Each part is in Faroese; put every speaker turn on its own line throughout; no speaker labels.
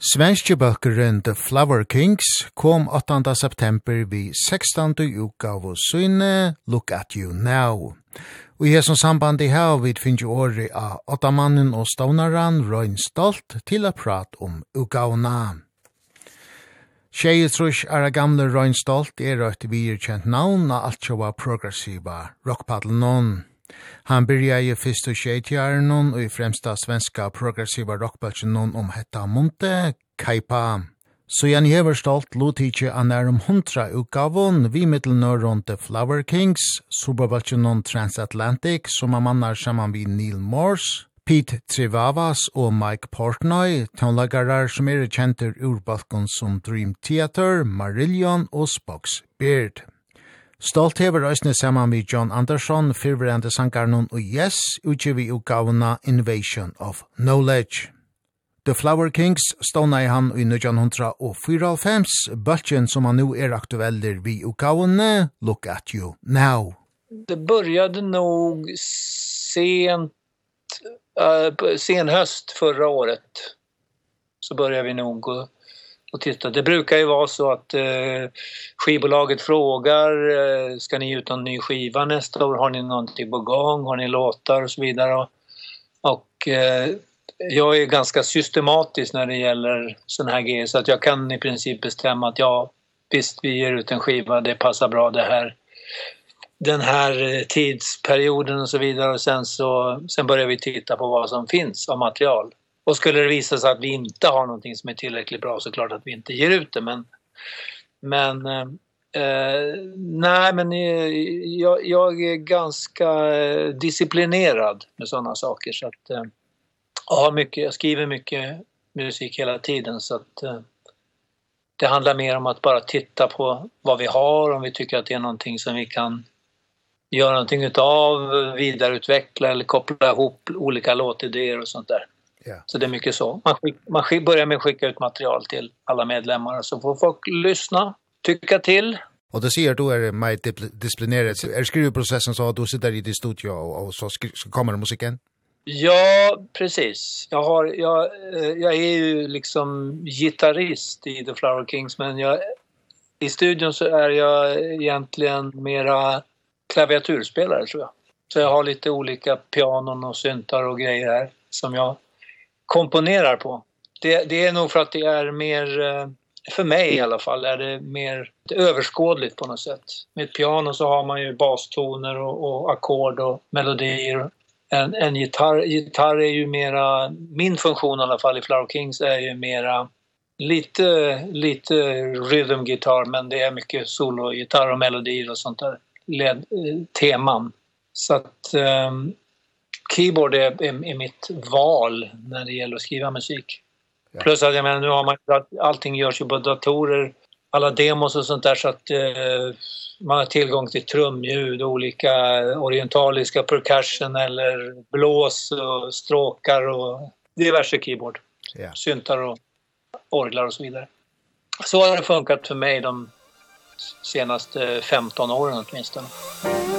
Svenske bøkeren The Flower Kings kom 8. september vi 16. uka av syne Look at You Now. Og i hesson samband i her vi finner året av åttamannen og stånaren Røyn Stolt til å prate om ukauna. Tjejutrush er gamle Røyn Stolt er et virkjent navn av alt sjåa progressiva rockpaddelen Han byrjaði fyrst og tjeitjarnon og i fremsta svenska progressiva non om hetta monte, Kaipa. Så jan hever stolt lo an er om hundra utgavon vi rundt The Flower Kings, superbølsjonon Transatlantic, som er mannar saman vi Neil Morse, Pete Trivavas og Mike Portnoy, tonlagarar som er kjenter ur balkon som Dream Theater, Marillion og Spox Beard. Stolt hever røysne saman med John Anderson, fyrverande sangarnon og Yes, utgivi utgavna Invasion of Knowledge. The Flower Kings ståna i han i 1994, bøltjen som han nu er aktueller vi utgavne, Look at You Now.
Det började nog sent, uh, sen höst förra året så började vi nog och titta. Det brukar ju vara så att eh, skivbolaget frågar eh, ska ni ut någon ny skiva nästa år? Har ni någonting på gång? Har ni låtar och så vidare? Och, och eh, jag är ganska systematisk när det gäller såna här grejer så att jag kan i princip bestämma att ja, visst vi ger ut en skiva, det passar bra det här den här tidsperioden och så vidare och sen så sen börjar vi titta på vad som finns av material Och skulle det visa sig att vi inte har någonting som är tillräckligt bra så klart att vi inte ger ut det. Men, men eh, nej, men jag, jag är ganska disciplinerad med sådana saker. Så att, eh, jag, har mycket, jag skriver mycket musik hela tiden så att eh, det handlar mer om att bara titta på vad vi har, om vi tycker att det är någonting som vi kan göra någonting utav, vidareutveckla eller koppla ihop olika låtidéer och sånt där. Ja. Så det är mycket så. Man, skick, man skick, börjar med att skicka ut material till alla medlemmar så får folk lyssna, tycka till.
Och det säger då är det mig disciplinerat. Är skrivprocessen så att du sitter i din studio och, och så, så kommer musiken?
Ja, precis. Jag har jag jag är ju liksom gitarrist i The Flower Kings men jag i studion så är jag egentligen mera klaviaturspelare tror jag. Så jag har lite olika pianon och syntar och grejer här som jag komponerar på. Det, det är nog för att det är mer, för mig i alla fall, är det mer överskådligt på något sätt. Med ett piano så har man ju bastoner och, och akkord och melodier. En, en gitarr, gitarr är ju mera, min funktion i alla fall i Flower Kings är ju mera lite, lite rhythmgitarr men det är mycket sologitarr och melodier och sånt där led, teman. Så att um, keyboard är, är, är mitt val när det gäller att skriva musik. Ja. Plus att jag menar nu har man allting görs ju på datorer, alla demos och sånt där så att eh, man har tillgång till trumljud, olika orientaliska percussion eller blås och stråkar och diverse keyboard. Ja. Syntar och orglar och så vidare. Så har det funkat för mig de senaste 15 åren åtminstone.
Mm.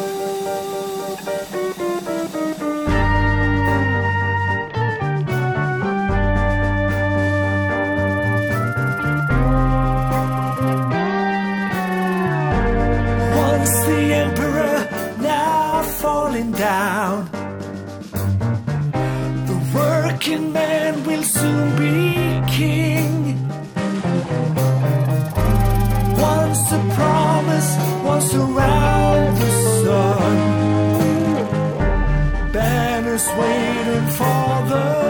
Working man will soon be king. Once a promise, once around the sun. Banners waiting for the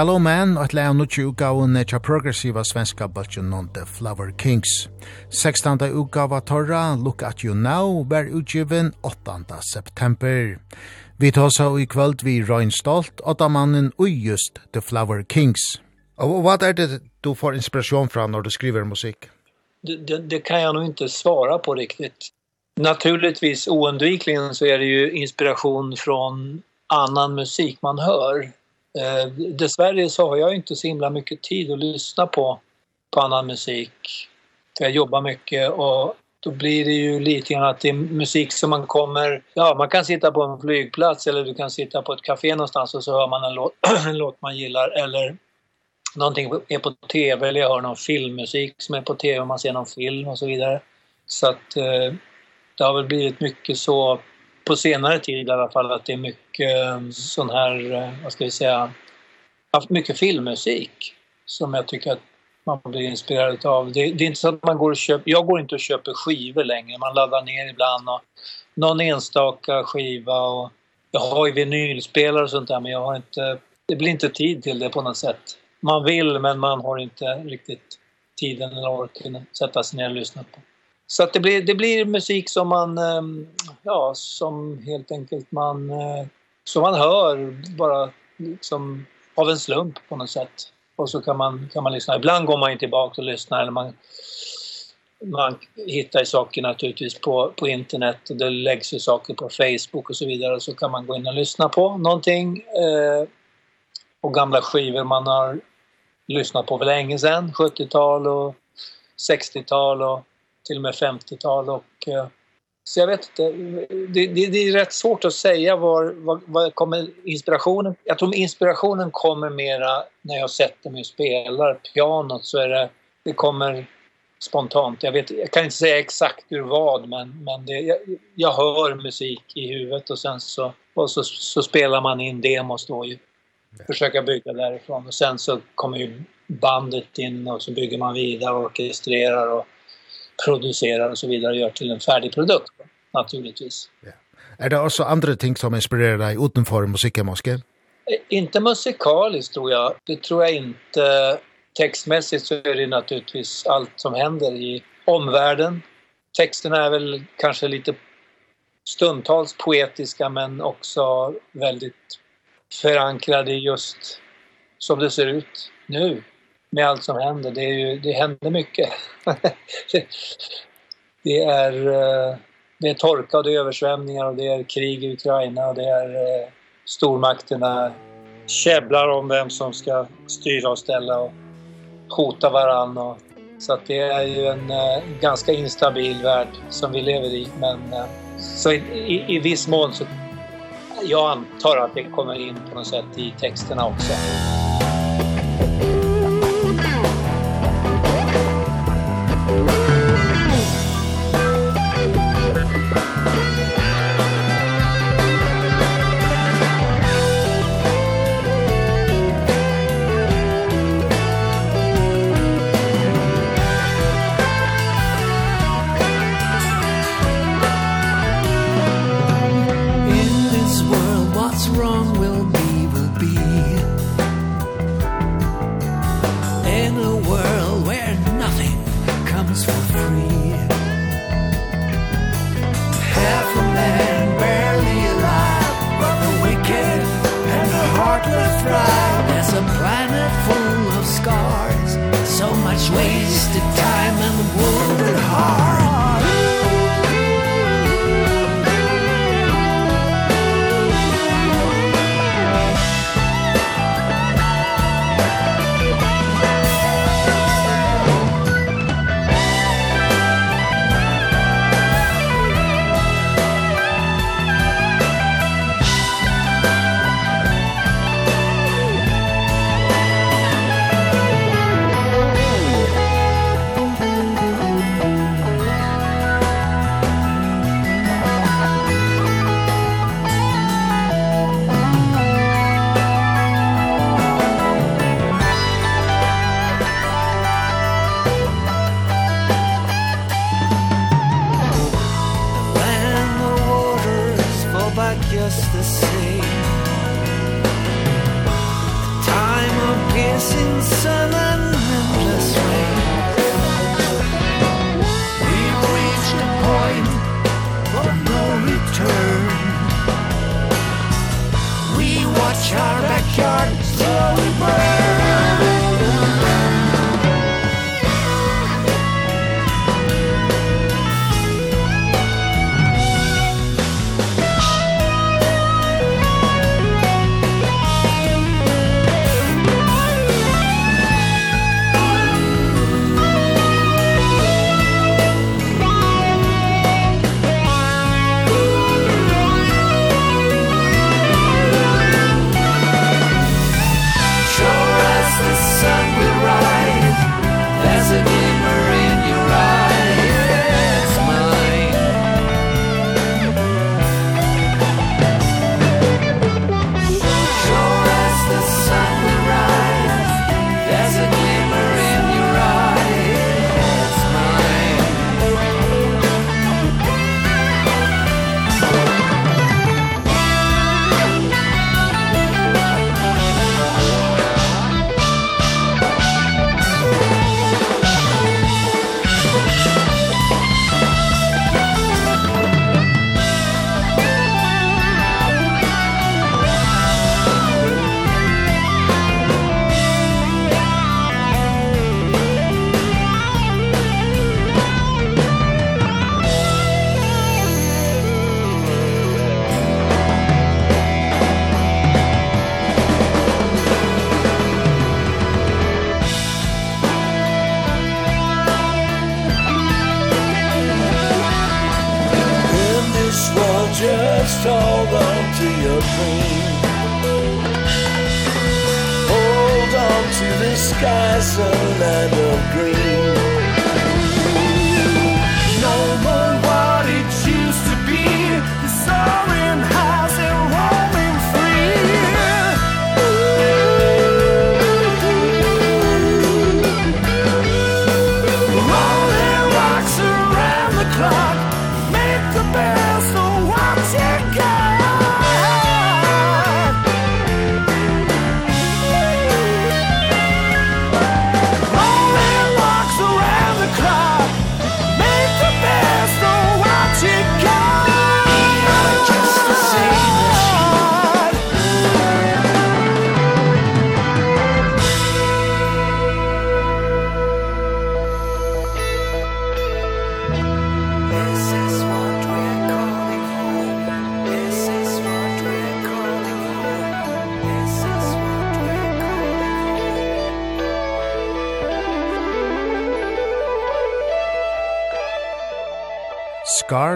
Hello Man, og et leia nutje utgaven tja progressiva svenska bøltjen non The Flower Kings. 16. utgava torra, Look At You Now, var utgiven 8. september. Vi tåsa i kvöld vi Røyn Stolt, åtta mannen ui just The Flower Kings. Og hva er det du får inspiration fra når du skriver musik?
Det, det, det kan jag nog inte svara på riktigt. Naturligtvis oundvikligen så är det ju inspiration från annan musik man hör Eh, dessvärre så har jag inte så himla mycket tid att lyssna på, på annan musik. För jag jobbar mycket och då blir det ju lite grann att det är musik som man kommer... Ja, man kan sitta på en flygplats eller du kan sitta på ett café någonstans och så hör man en låt, en låt man gillar eller någonting är på tv eller jag hör någon filmmusik som är på tv och man ser någon film och så vidare. Så att eh, det har väl blivit mycket så på senare tid i alla fall att det är mycket sån här, vad ska vi säga, haft mycket filmmusik som jag tycker att man blir inspirerad av. Det, det är inte så att man går och köper, jag går inte och köper skivor längre, man laddar ner ibland och någon enstaka skiva och jag har ju vinylspelare och sånt där men jag har inte, det blir inte tid till det på något sätt. Man vill men man har inte riktigt tiden eller orken att sätta sig ner och lyssna på. Så att det blir det blir musik som man ja som helt enkelt man som man hör bara liksom av en slump på något sätt. Och så kan man kan man lyssna. Ibland går man inte tillbaka och lyssnar eller man man hittar saker naturligtvis på på internet och det läggs ju saker på Facebook och så vidare. Och så kan man gå in och lyssna på någonting eh och gamla skivor man har lyssnat på för länge sedan 70-tal och 60-tal och till och med 50-tal och så jag vet inte det det det är rätt svårt att säga var vad vad kommer inspirationen jag tror inspirationen kommer mera när jag sätter mig och spelar pianot så är det det kommer spontant. Jag vet jag kan inte säga exakt hur vad men men det jag, jag hör musik i huvudet och sen så och så så spelar man in demos då ju. Försöka bygga därifrån och sen så kommer ju bandet in och så bygger man vidare och orkestrerar och producerar och så vidare och gör till en färdig produkt naturligtvis.
Ja. Är det också andra ting som inspirerar dig utanför musiken måske?
Inte musikaliskt tror jag. Det tror jag inte. Textmässigt så är det naturligtvis allt som händer i omvärlden. Texten är väl kanske lite stundtals poetiska men också väldigt förankrade just som det ser ut nu med allt som händer. Det är ju det händer mycket. det är det är torka och det är översvämningar och det är krig i Ukraina och det är stormakterna käbblar om vem som ska styra och ställa och hota varann och så att det är ju en ganska instabil värld som vi lever i men så i, i, i viss mån så jag antar att det kommer in på något sätt i texterna också.
fry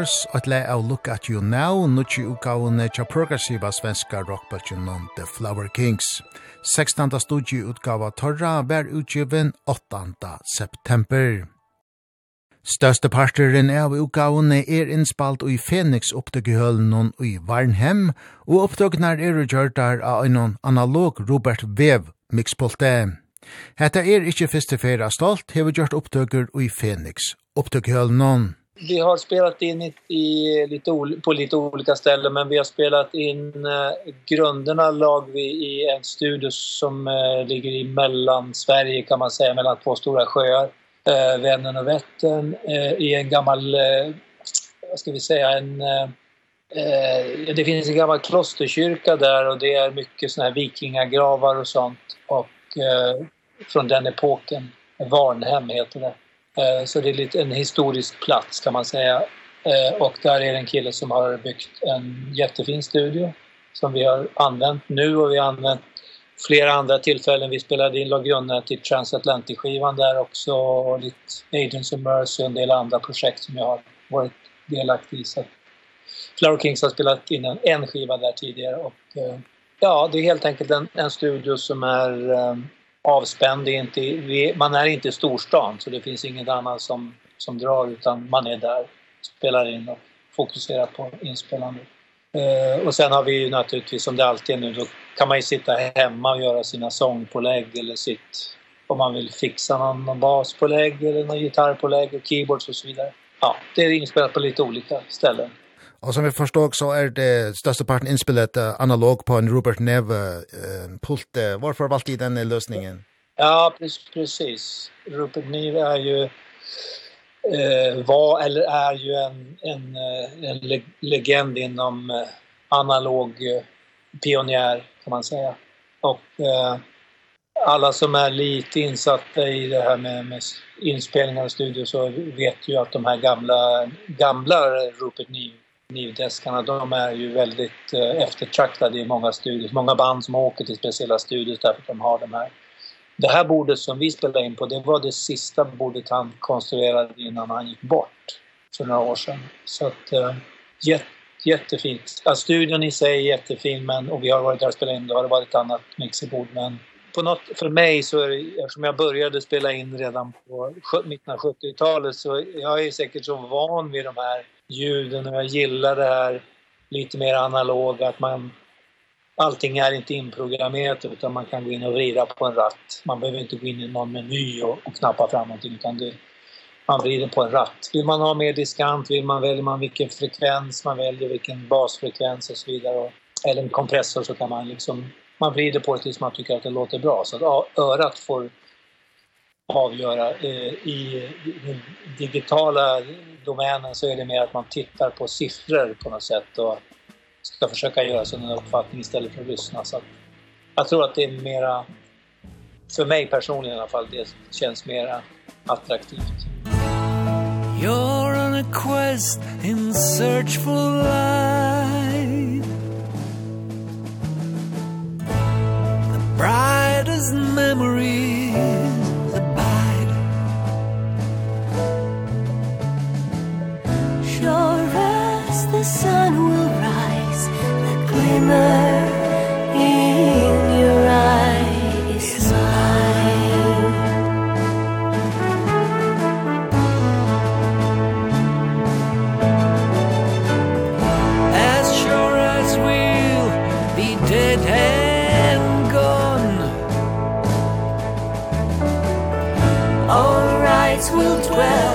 Flowers, at et av Look At You Now, nutje utgavene tja progressiva svenska rockbølgjennom The Flower Kings. 16. studieutgava Torra var utgiven 8. september. Største parteren av utgavene er innspalt i Phoenix opptøkehølen og i Varnhem, og opptøkene er utgjørtar av en analog Robert Vev mixpulte. Hetta er ikkje fyrste fyrra stolt, hever gjort opptøkker i Fenix opptøkehølen
Vi har spelat in i, i lite på lite olika ställen men vi har spelat in eh, grunderna lag vi i en studio som eh, ligger i mellan Sverige kan man säga mellan två stora sjöar eh Vänern och Vättern eh, i en gammal eh, vad ska vi säga en eh, eh det finns en gammal klosterkyrka där och det är mycket såna här vikingagravar och sånt och eh, från den epoken Varnhem heter det. Så det är lite en historisk plats kan man säga. Eh, Och där är det en kille som har byggt en jättefin studio som vi har använt nu och vi har använt flera andra tillfällen. Vi spelade in Lagunna till Transatlantic-skivan där också och lite Agents of Mercy och en del andra projekt som jag har varit delaktig i. Så Flower Kings har spelat in en, en skiva där tidigare och ja, det är helt enkelt en, en studio som är avspänd. Är inte, vi, man är inte i storstan så det finns inget annat som, som drar utan man är där, spelar in och fokuserar på inspelande. Eh, och sen har vi ju naturligtvis som det alltid är nu då kan man ju sitta hemma och göra sina sångpålägg eller sitt om man vill fixa någon, någon baspålägg eller någon gitarrpålägg och keyboards och så vidare. Ja, det är inspelat på lite olika ställen.
Och som vi förstår så är det största parten inspelat analog på en Robert Neve uh, pult. Varför valde ni den lösningen?
Ja, precis. Robert Neve är ju eh var eller är ju en en en legend inom analog pionjär kan man säga. Och eh alla som är lite insatta i det här med, med inspelningar och studio så vet ju att de här gamla gamla Rupert Neve knivdäskarna, de är ju väldigt eftertraktade i många studier. Många band som åker till speciella studier därför att de har de här. Det här bordet som vi spelade in på, det var det sista bordet han konstruerade innan han gick bort för några år sedan. Så att, uh, jätte, jättefint. Ja, studion i sig är jättefin, men, och vi har varit där och spelat in, då har det varit ett annat mixerbord, men på något för mig så är det, eftersom jag började spela in redan på mitten av 70-talet så jag är säkert så van vid de här ljuden och jag gillar det här lite mer analoga att man allting är inte inprogrammerat utan man kan gå in och vrida på en ratt. Man behöver inte gå in i någon meny och, och knappa fram någonting utan det man vrider på en ratt. Vill man ha mer diskant vill man välja man vilken frekvens man väljer vilken basfrekvens och så vidare och, eller en kompressor så kan man liksom man vrider på det tills man tycker att det låter bra. Så att örat får avgöra. I den digitala domänen så är det mer att man tittar på siffror på något sätt och ska försöka göra sig en uppfattning istället för att lyssna. Så att jag tror att det är mera, för mig personligen i alla fall, det känns mera attraktivt.
You're on a quest in search for life bright as memories abide. Sure as the sun will rise the glimmer will
dwell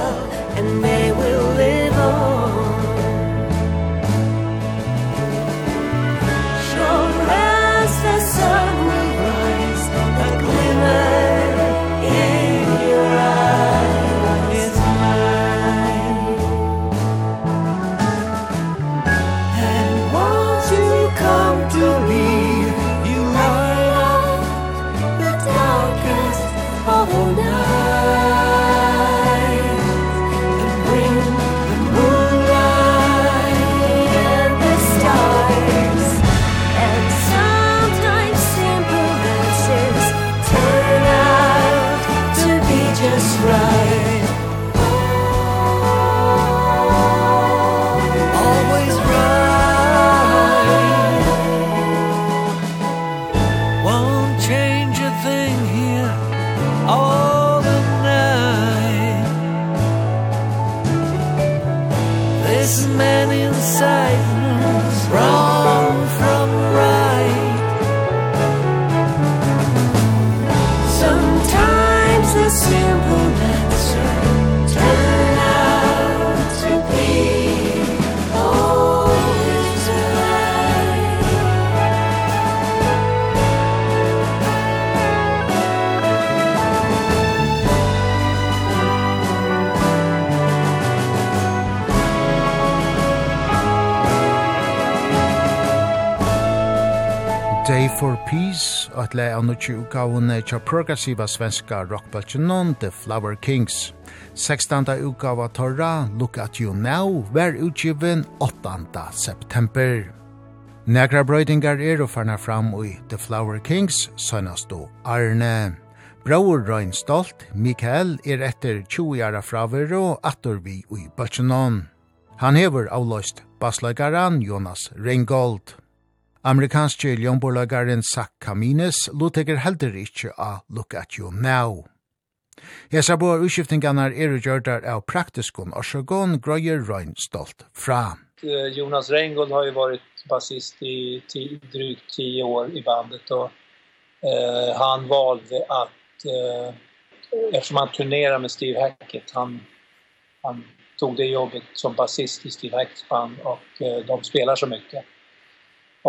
at lei av nutje utgavene tja progressiva svenska rockbaltjenon The Flower Kings. 16. utgava torra Look at You Now var utgiven 8. september. Negra brøydingar er og farna fram i The Flower Kings, søgnast og Arne. Brauer Røyn Stolt, Mikael, er etter 20 jara fraver og atter vi i Bøtjenon. Han hever avløst basløygaran Jonas Reingold. Amerikanske ljomborlagaren Zach Kamines loteker heldur ikkje a Look at You Now. Hesa boar utskiftingarnar er gjørdar av praktiskon orsagon grøyer røyn stolt fra.
Jonas Rengold har ju varit basist i drygt 10 år i bandet och eh, han valde att eh, eftersom han turnerar med Steve Hackett han, han tog det jobbet som basist i Steve Hacketts band och eh, de spelar så mycket.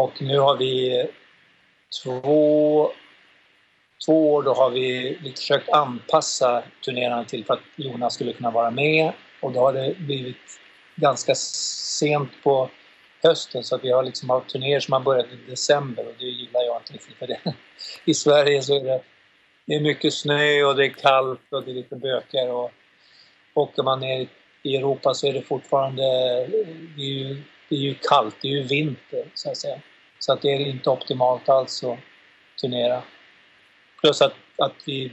Och nu har vi två två år då har vi lite försökt anpassa turneringarna till för att Jonas skulle kunna vara med och då har det blivit ganska sent på hösten så att vi har liksom haft turnéer som har börjat i december och det gillar jag inte riktigt för det. I Sverige så är det, det är mycket snö och det är kallt och det är lite bökar och åker man ner i Europa så är det fortfarande det är ju, det är ju kallt, det är ju vinter så att säga. Så att det är inte optimalt alls att turnera. Plus att, att vi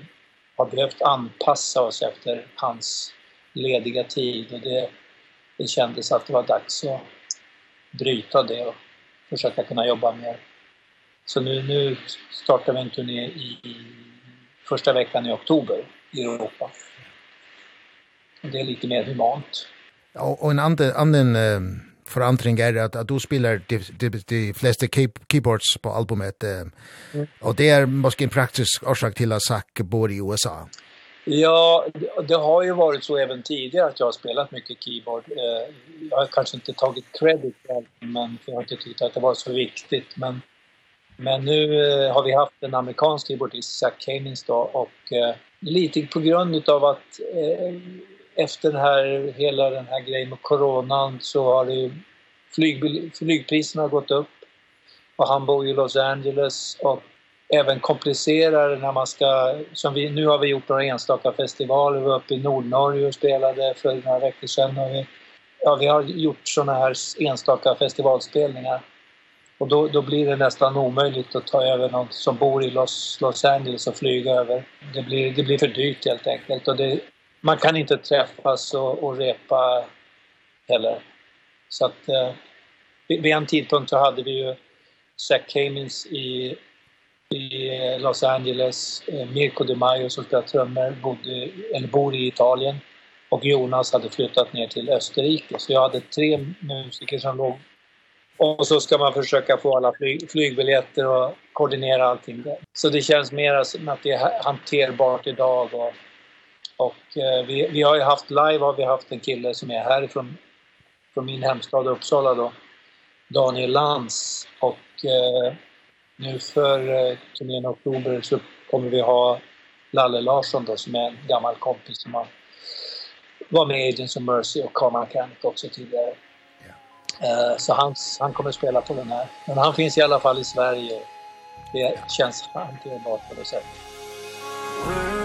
har behövt anpassa oss efter hans lediga tid och det, det kändes att det var dags att bryta det och försöka kunna jobba mer. Så nu, nu startar vi en turné i, i första veckan i oktober i Europa. Och det är lite mer humant.
Och, och en annan anden förändring är att att du spelar de, de, de flesta key, keyboards på albumet. Eh, mm. och det är måske en praktisk orsak till att Zack bor i USA.
Ja, det har ju varit så även tidigare att jag har spelat mycket keyboard. Eh, jag har kanske inte tagit credit för men jag har inte tyckt att det var så viktigt. Men, men nu eh, har vi haft en amerikansk keyboardist, Zach Canings då, och eh, lite på grund av att eh, efter den här, hela den här grejen med coronan så har det flyg, flygpriserna har gått upp och han bor i Los Angeles och även komplicerar när man ska, som vi, nu har vi gjort några enstaka festivaler, vi var uppe i Nordnorge och spelade för några veckor sedan och vi, ja, vi har gjort såna här enstaka festivalspelningar. Och då, då blir det nästan omöjligt att ta över någon som bor i Los, Los Angeles och flyga över. Det blir, det blir för dyrt helt enkelt och det, man kan inte träffas och, och repa heller. Så att eh, vid en tidpunkt så hade vi ju Zach Kamins i i Los Angeles, Mirko De Maio som spelar trummor bodde eller bor i Italien och Jonas hade flyttat ner till Österrike så jag hade tre musiker som låg och så ska man försöka få alla flyg, flygbiljetter och koordinera allting där. Så det känns mer som att det är hanterbart idag och Och eh, vi vi har ju haft live har vi haft en kille som är härifrån från min hemstad Uppsala då. Daniel Lans och eh, nu för eh, turnén i oktober så kommer vi ha Lalle Larsson då som är en gammal kompis som har var med i Agents of Mercy och Karl Markant också tidigare. Ja. Eh uh, så han han kommer spela på den här. Men han finns i alla fall i Sverige. Det känns fan det är bara på det sättet.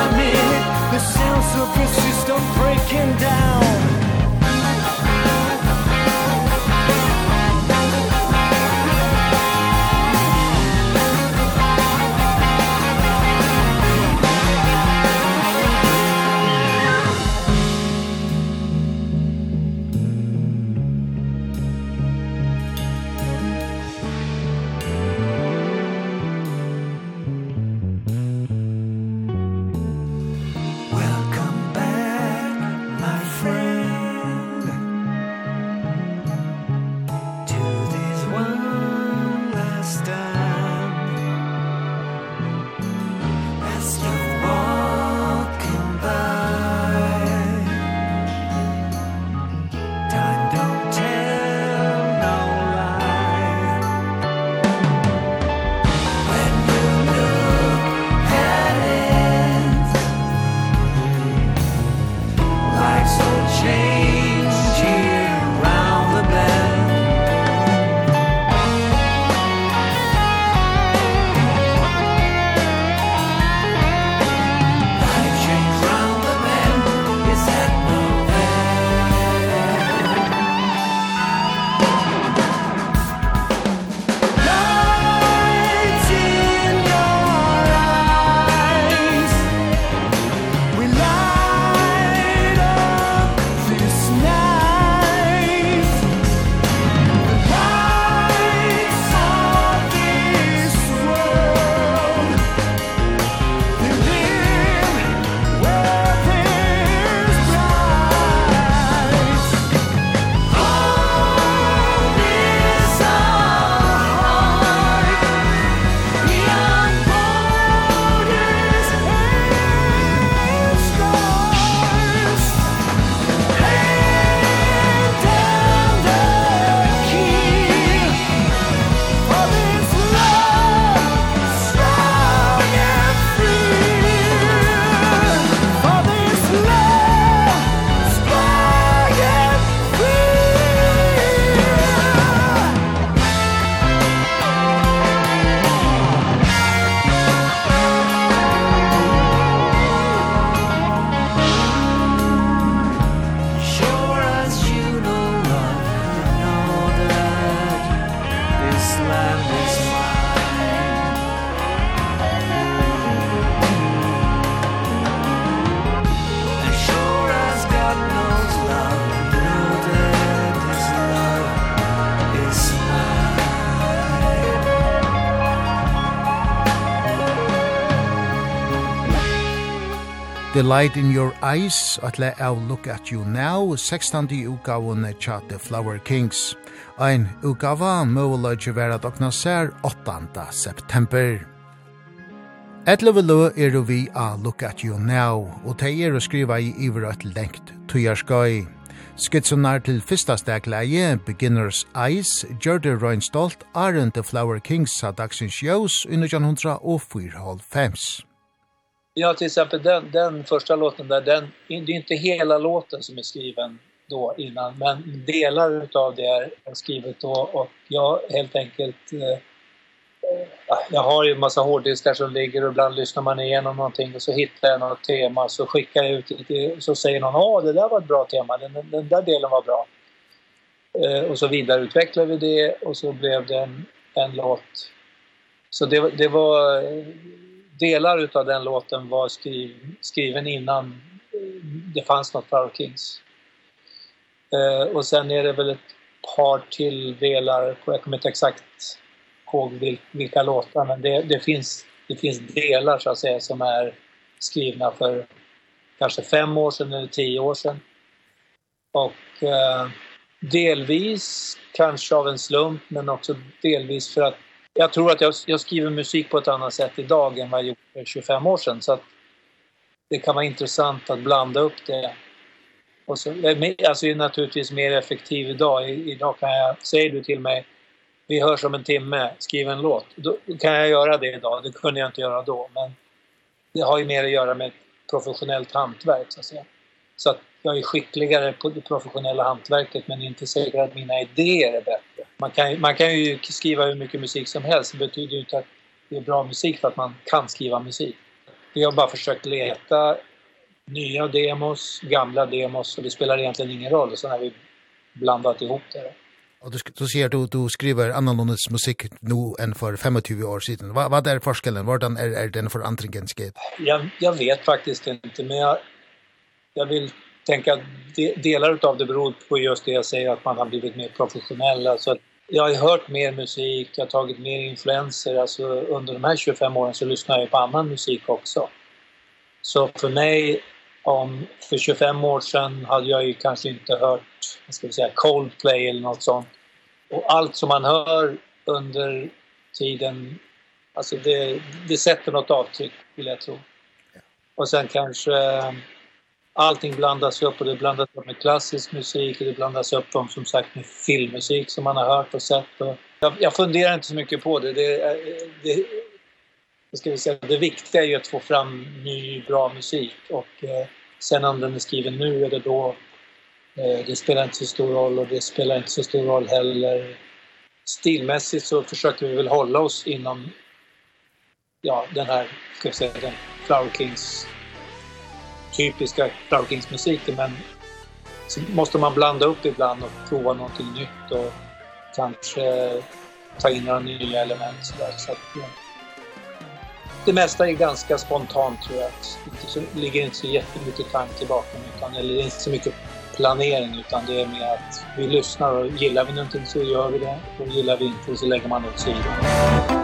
I made The sounds of your system breaking down. The Light in Your Eyes, at le av Look at You Now, 16. utgaven tja The Flower Kings. Ein utgava møvuløyge vera dokna ser 8. september. Etleve lø er vi a Look at You Now, og te er å skriva i iverøtt lengt tujarskøy. Skitsunar til fyrsta stegleie, Beginner's Eyes, Gjørde Røyn Stolt, Arend The Flower Kings sa dagsins jøs, 1904 og 4.5.
Ja, till exempel den, den första låten där, den, det är inte hela låten som är skriven då innan, men delar utav det är skrivet då och jag helt enkelt eh, jag har ju en massa hårddiskar som ligger och ibland lyssnar man igenom någonting och så hittar jag något tema så skickar jag ut det så säger någon ja det där var ett bra tema den, den där delen var bra. Eh och så vidareutvecklar vi det och så blev det en en låt. Så det det var delar utav den låten var skriv, skriven innan det fanns något Flower Kings. Eh och sen är det väl ett par till delar på jag kommer inte exakt ihåg vil, vilka låtar men det det finns det finns delar så att säga som är skrivna för kanske fem år sedan eller tio år sedan. Och eh delvis kanske av en slump men också delvis för att jag tror att jag, jag skriver musik på ett annat sätt idag än vad jag gjorde för 25 år sedan. Så att det kan vara intressant att blanda upp det. Och så, alltså jag är naturligtvis mer effektiv idag. Idag kan jag, säger du till mig, vi hörs om en timme, skriv en låt. Då kan jag göra det idag, det kunde jag inte göra då. Men det har ju mer att göra med professionellt hantverk så att säga. Så att jag är skickligare på det professionella hantverket men inte säker att mina idéer är bättre man kan, man kan ju skriva hur mycket musik som helst. Det betyder ju inte att det är bra musik för att man kan skriva musik. Vi har bara försökt leta nya demos, gamla demos och det spelar egentligen ingen roll. så när vi blandat ihop det.
Och du, du ser du, du skriver annorlunda musik nu än för 25 år sedan. Vad, vad är forskellen? Vardan är, är den för antingen skett?
Jag, jag vet faktiskt inte, men jag, jag vill tänka att de, delar av det beror på just det jag säger, att man har blivit mer professionell. Alltså att jag har hört mer musik, jag har tagit mer influenser. Alltså under de här 25 åren så lyssnar jag på annan musik också. Så för mig, om för 25 år sedan hade jag ju kanske inte hört vad ska vi säga, Coldplay eller något sånt. Och allt som man hör under tiden, alltså det, det sätter något avtryck vill jag tro. Och sen kanske allting blandas upp och det blandas upp med klassisk musik och det blandas upp om, som sagt med filmmusik som man har hört och sett. Och jag, jag funderar inte så mycket på det. Det, det, vad ska vi säga, det viktiga är ju att få fram ny, bra musik. Och eh, sen om den är skriven nu eller då, eh, det spelar inte så stor roll och det spelar inte så stor roll heller. Stilmässigt så försöker vi väl hålla oss inom ja, den här, ska vi säga, den Flower Kings typiska Daukins-musiken men så måste man blanda upp ibland och prova någonting nytt och kanske ta in några nya element så där så att, ja. det mesta är ganska spontant tror jag. Det så, ligger inte så jättemycket tanke bakom utan eller det är inte så mycket planering utan det är mer att vi lyssnar och gillar vi någonting så gör vi det och gillar vi inte så lägger man åt sidan.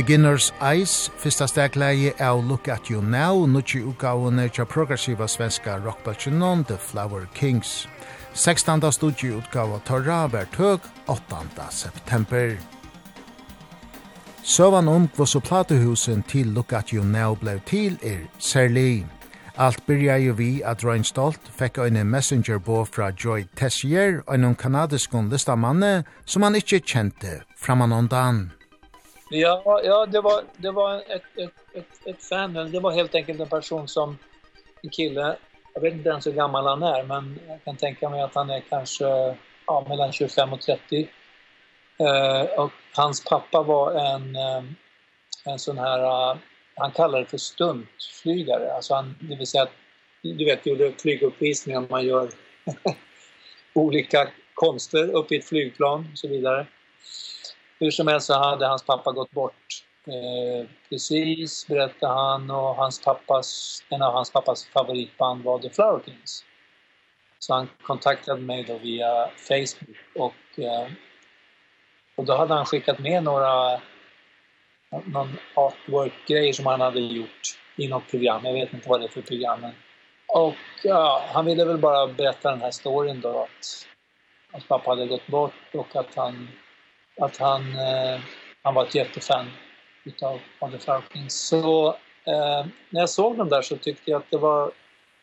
Beginner's Eyes, fyrsta stegleie av Look At You Now, nutje utgavene tja progressiva svenska rockbølsjenon The Flower Kings. 16. studieutgava Torra var tøg 8. september. Søvan om kvossu platehusen til Look At You Now blei til er særlig. Alt byrja jo vi at Ryan Stolt fekk ein messengerbå fra Joy Tessier, ein kanadiskon listamanne som han ikkje kjente framanåndan.
Ja, ja, det var det var ett ett ett ett fan, det var helt enkelt en person som en kille, jag vet inte ens hur gammal han är, men jag kan tänka mig att han är kanske ja, mellan 25 och 30. Eh och hans pappa var en en sån här han kallar det för stuntflygare. Alltså han det vill säga att du vet ju flyguppvisningar man gör olika konster upp i ett flygplan och så vidare. Hur som helst så hade hans pappa gått bort. Eh, precis berättade han och hans pappas, en av hans pappas favoritband var The Flower Kings. Så han kontaktade mig då via Facebook och eh, och då hade han skickat med några någon artwork grejer som han hade gjort i något program. Jag vet inte vad det är för program men och ja, han ville väl bara berätta den här storyn då att hans pappa hade gått bort och att han att han eh, han var ett jättefan utav Van der Falken. Så eh, när jag såg dem där så tyckte jag att det var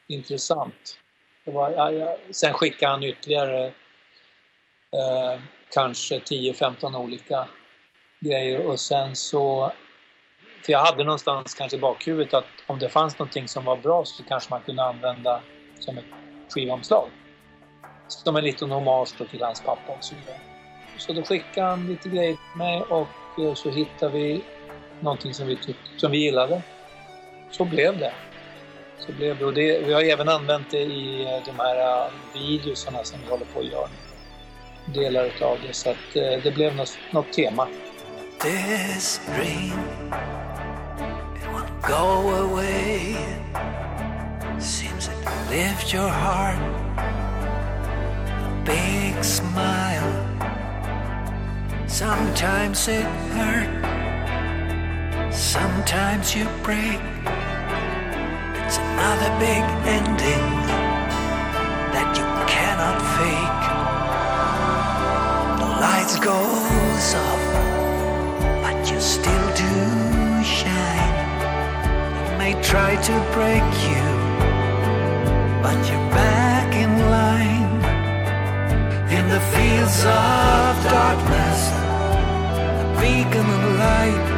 intressant. Det var, ja, ja. Sen skickade han ytterligare eh, kanske 10-15 olika grejer och sen så för jag hade någonstans kanske i bakhuvudet att om det fanns någonting som var bra så kanske man kunde använda som ett skivomslag. Som en liten hommage till hans pappa och så vidare. Så då skickade han lite grejer till mig och så hittade vi någonting som vi, tyckte, som vi gillade. Så blev det. Så blev det. Och det, vi har även använt det i de här videosarna som vi håller på att göra. Delar utav det. Så att det blev något, något tema.
This dream It won't go away Seems it lift your heart A big smile Sometimes it hurt. Sometimes you break. It's another big ending That you cannot fake. The lights goes off But you still do shine. It may try to break you But you're back the fields of darkness. The beacon of light.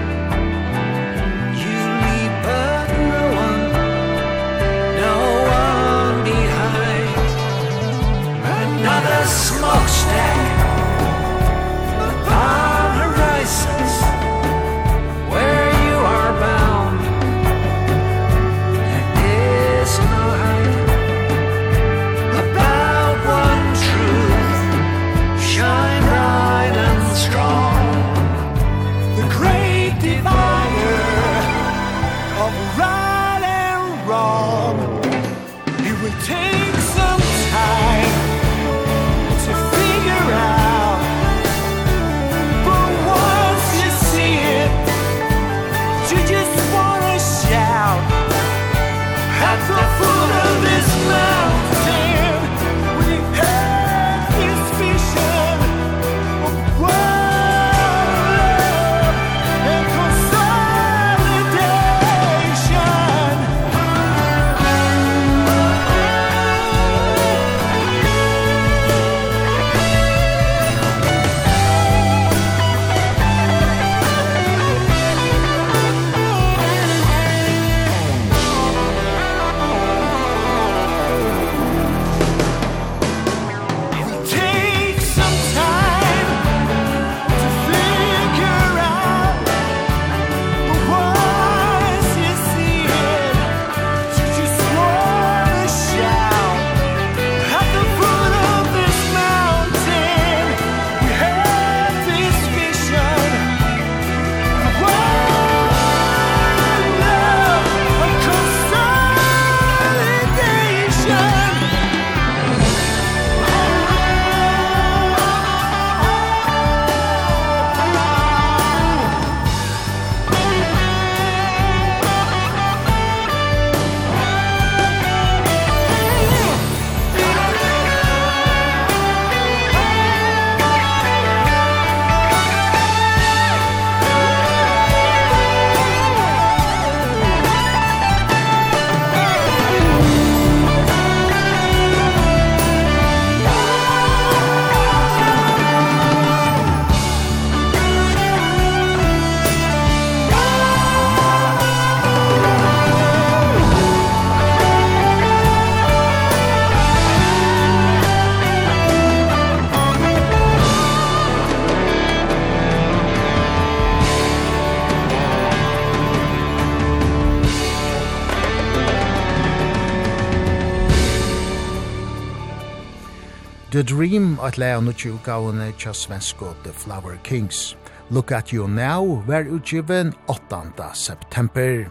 The
Dream at lea nu tju gavane tja svensko The Flower Kings. Look at you now vær utgiven 8. september.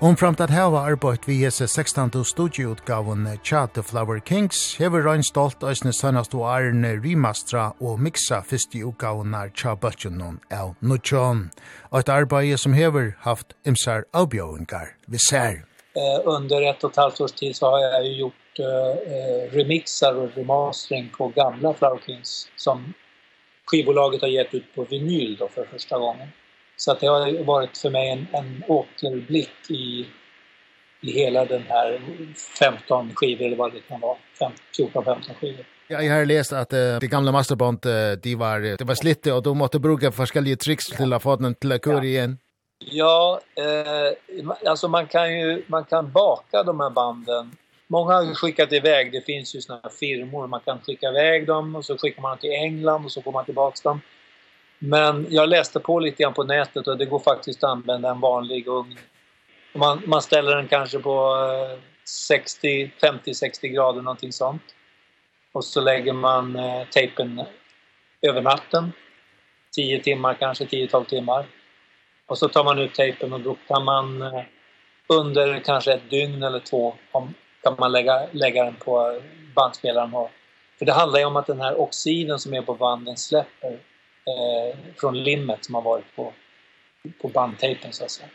Omframt at hava arbeid vi hese 16. studieutgavene tja The Flower Kings hever røyn stolt æsne sønnast og ærene rimastra og mixa fyrste utgavene tja bøtjenon av Nutsjon. Og et arbeid som hever haft imsar avbjøyngar vi ser.
Under ett och ett halvt års tid så har jag ju gjort gjort eh, remixar och remastering på gamla Fraukins som skivbolaget har gett ut på vinyl då för första gången. Så att det har varit för mig en, en återblick i, i hela den här 15 skivor eller vad det kan vara, 14-15 skivor.
Ja, jag har läst att uh, de gamla masterband uh, de var det var slitte och de måste bruka olika tricks till att få den till att köra igen.
Ja, eh alltså man kan ju man kan baka de här banden Många har ju skickat iväg, det finns ju såna firmor, man kan skicka iväg dem och så skickar man till England och så får man tillbaks dem. Men jag läste på lite grann på nätet och det går faktiskt att använda en vanlig ugn. Man, man ställer den kanske på 60, 50-60 grader, någonting sånt. Och så lägger man eh, tejpen över natten. 10 timmar kanske, 10-12 timmar. Och så tar man ut tejpen och då kan man eh, under kanske ett dygn eller två, om, kan man lägga, lägga den på bandspelaren har. För det handlar ju om att den här oxiden som är på banden släpper eh, från limmet som har varit på, på bandtejpen så att säga.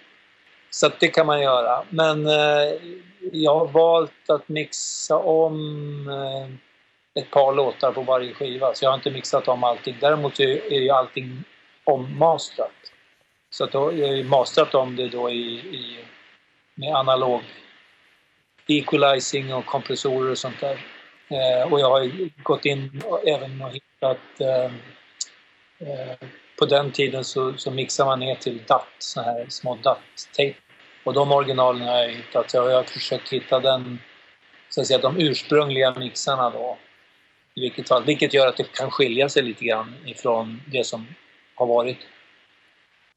Så att det kan man göra. Men eh, jag har valt att mixa om eh, ett par låtar på varje skiva. Så jag har inte mixat om allting. Däremot är, ju allting ommastrat. Så att då, jag ju mastrat om det då i, i, med analog equalizing och kompressorer och sånt där. Eh och jag har gått in och även och hittat eh, eh på den tiden så så mixar man ner till DAT så här små DAT tape och de originalen har jag hittat. Så jag har försökt hitta den så att säga de ursprungliga mixarna då. I vilket fall vilket gör att det kan skilja sig lite grann ifrån det som har varit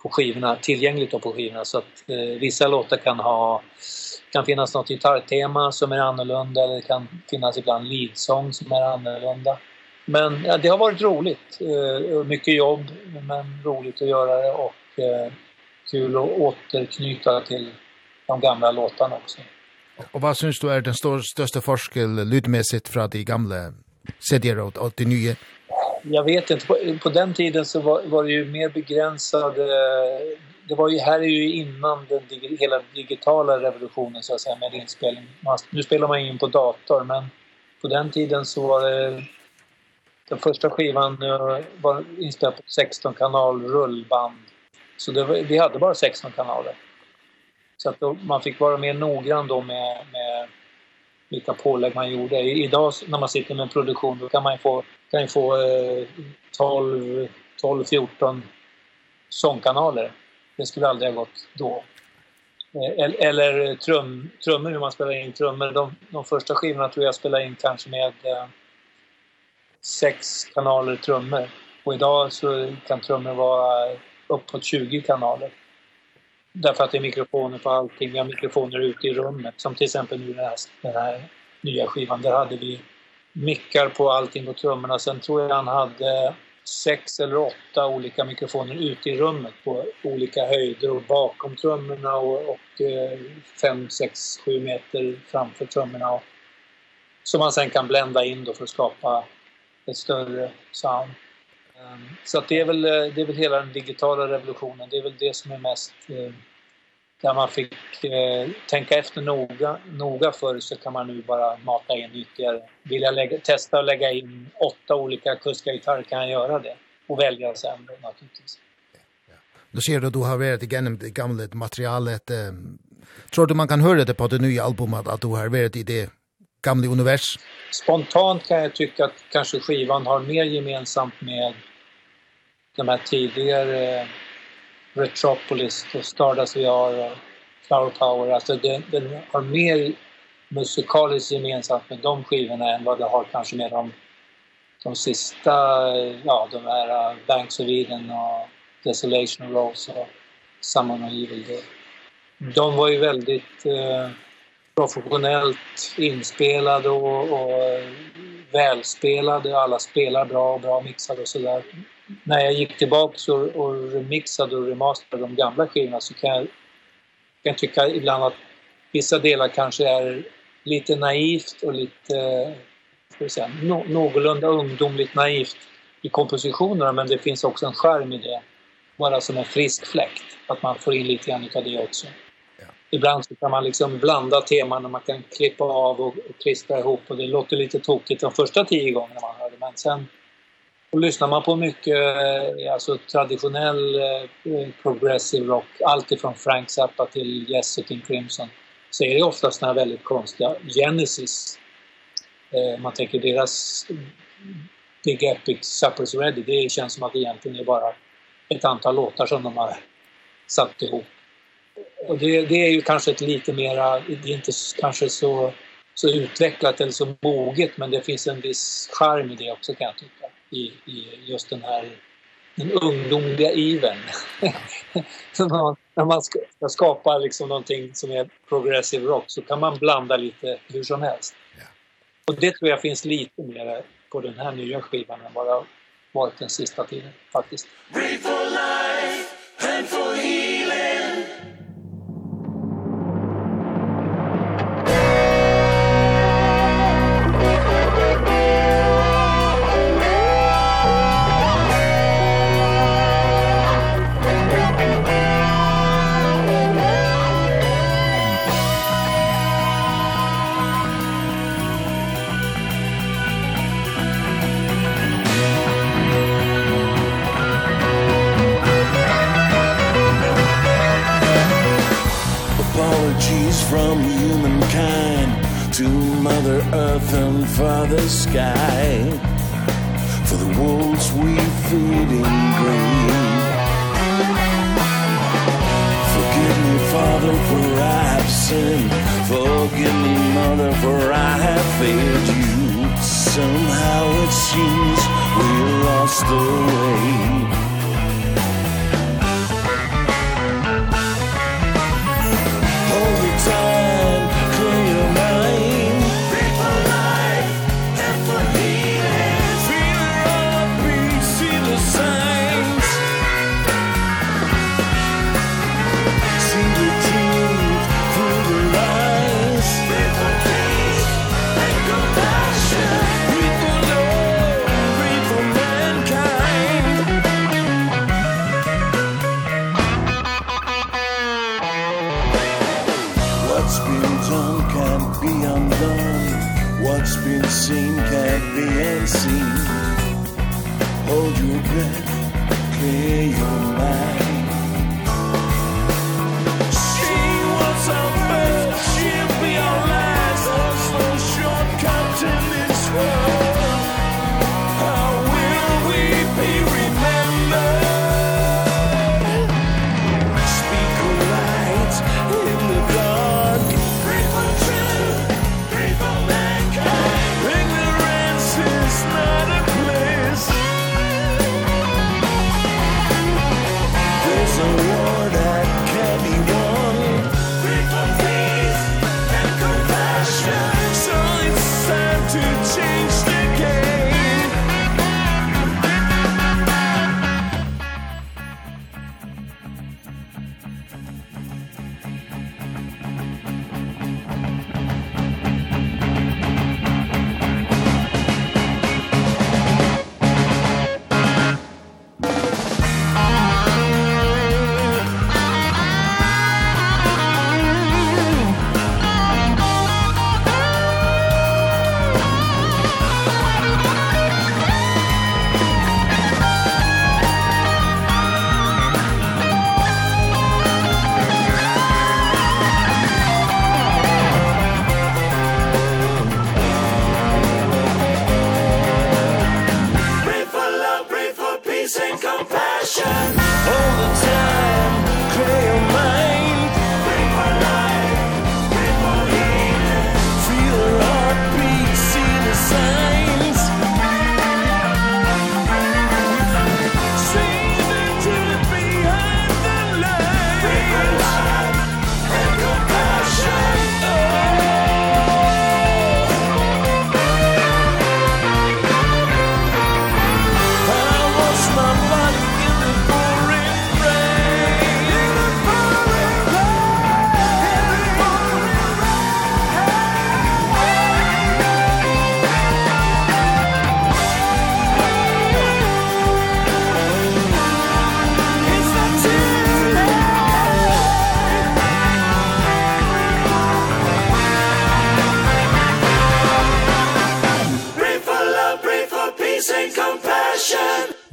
på skivorna, tillgängligt då på skivorna så att eh, vissa låtar kan ha kan finnas något gitarrtema som är annorlunda eller det kan finnas ibland leadsång som är annorlunda. Men ja, det har varit roligt. Eh, mycket jobb men roligt att göra det och eh, kul att återknyta till de gamla låtarna också.
Och vad syns du är den stor, största forskel lydmässigt från de gamla CD-råd och de nya?
jag vet inte på, på den tiden så var, var det ju mer begränsade det var ju här är ju innan den dig, hela digitala revolutionen så att säga med inspelning. Man, nu spelar man in på dator men på den tiden så var det den första skivan var inspelad på 16 kanal rullband. Så det var, vi hade bara 16 kanaler. Så att då, man fick vara mer noggrann då med med vilka pålägg man gjorde. Idag när man sitter med en produktion då kan man få kan ju få 12, 12 14 sångkanaler. Det skulle aldrig ha gått då. Eller, eller trum, trummor, hur man spelar in trummor. De, de första skivorna tror jag spelar in kanske med eh, sex kanaler trummor. Och idag så kan trummor vara uppåt 20 kanaler. Därför att det är mikrofoner på allting. Vi har mikrofoner ute i rummet. Som till exempel nu den här, den här nya skivan. Där hade vi mickar på allting på trummorna. Sen tror jag han hade sex eller åtta olika mikrofoner ute i rummet på olika höjder och bakom trummorna och, och fem, sex, sju meter framför trummorna. Och, som man sen kan blända in då för att skapa ett större sound. Så att det är väl det är väl hela den digitala revolutionen. Det är väl det som är mest där man fick eh, tänka efter noga, noga för så kan man nu bara mata in ytterligare. Vill jag lägga, testa att lägga in åtta olika kuskagitarrer kan jag göra det. Och välja sen då naturligtvis.
Ja. Nu ser du att du har varit igenom det gamla materialet. Eh, tror du man kan höra det på det nya albumet att du har varit i det gamla univers?
Spontant kan jag tycka att kanske skivan har mer gemensamt med de här tidigare Metropolis och Stardust VR och Flower Power. Alltså den, den har mer musikaliskt gemensamt med de skivorna än vad det har kanske med de, de sista, ja, de här Banks of Eden och Desolation Rose och Summon of Evil. Day. De var ju väldigt eh, professionellt inspelade och, och välspelade. Alla spelar bra och bra mixade och sådär när jag gick tillbaka och, och remixade och remasterade de gamla skivorna så kan jag, kan tycka ibland att vissa delar kanske är lite naivt och lite ska vi säga, no, någorlunda ungdomligt naivt i kompositionerna men det finns också en skärm i det bara som en frisk fläkt att man får in lite grann av det också. Ja. Ibland så kan man liksom blanda teman och man kan klippa av och, och klistra ihop och det låter lite tokigt de första tio gångerna man hör det men sen Och lyssnar man på mycket alltså traditionell progressive rock, allt ifrån Frank Zappa till Yes King Crimson, så är det oftast den här väldigt konstiga Genesis. Eh, man tänker deras Big Epic Supper's Ready, det känns som att det egentligen är bara ett antal låtar som de har satt ihop. Och det, det är ju kanske ett lite mera, det är inte kanske så, så utvecklat eller så moget, men det finns en viss charm i det också kan jag tycka i, i just den här den ungdomliga iven. så man, när man ska, skapa liksom någonting som är progressive rock så kan man blanda lite hur som helst. Ja. Och det tror jag finns lite mer på den här nya skivan än vad det har varit den sista tiden faktiskt. Reform!
from father sky For the wolves we feed in green. Forgive me, Father, for I have sinned. Forgive me, Mother, for I have failed you. Somehow it seems we lost the way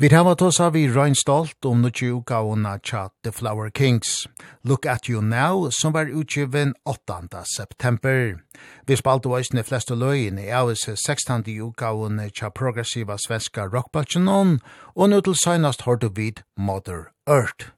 Vi hava av i Ryan Stolt om noe uka unna tja The Flower Kings. Look at you now, som var utgiven 8. september. Vi spalt og eisne fleste løgin i avis 16. uka unna tja progressiva svenska rockbatchen og nå til søgnast hårdu vid Mother Earth.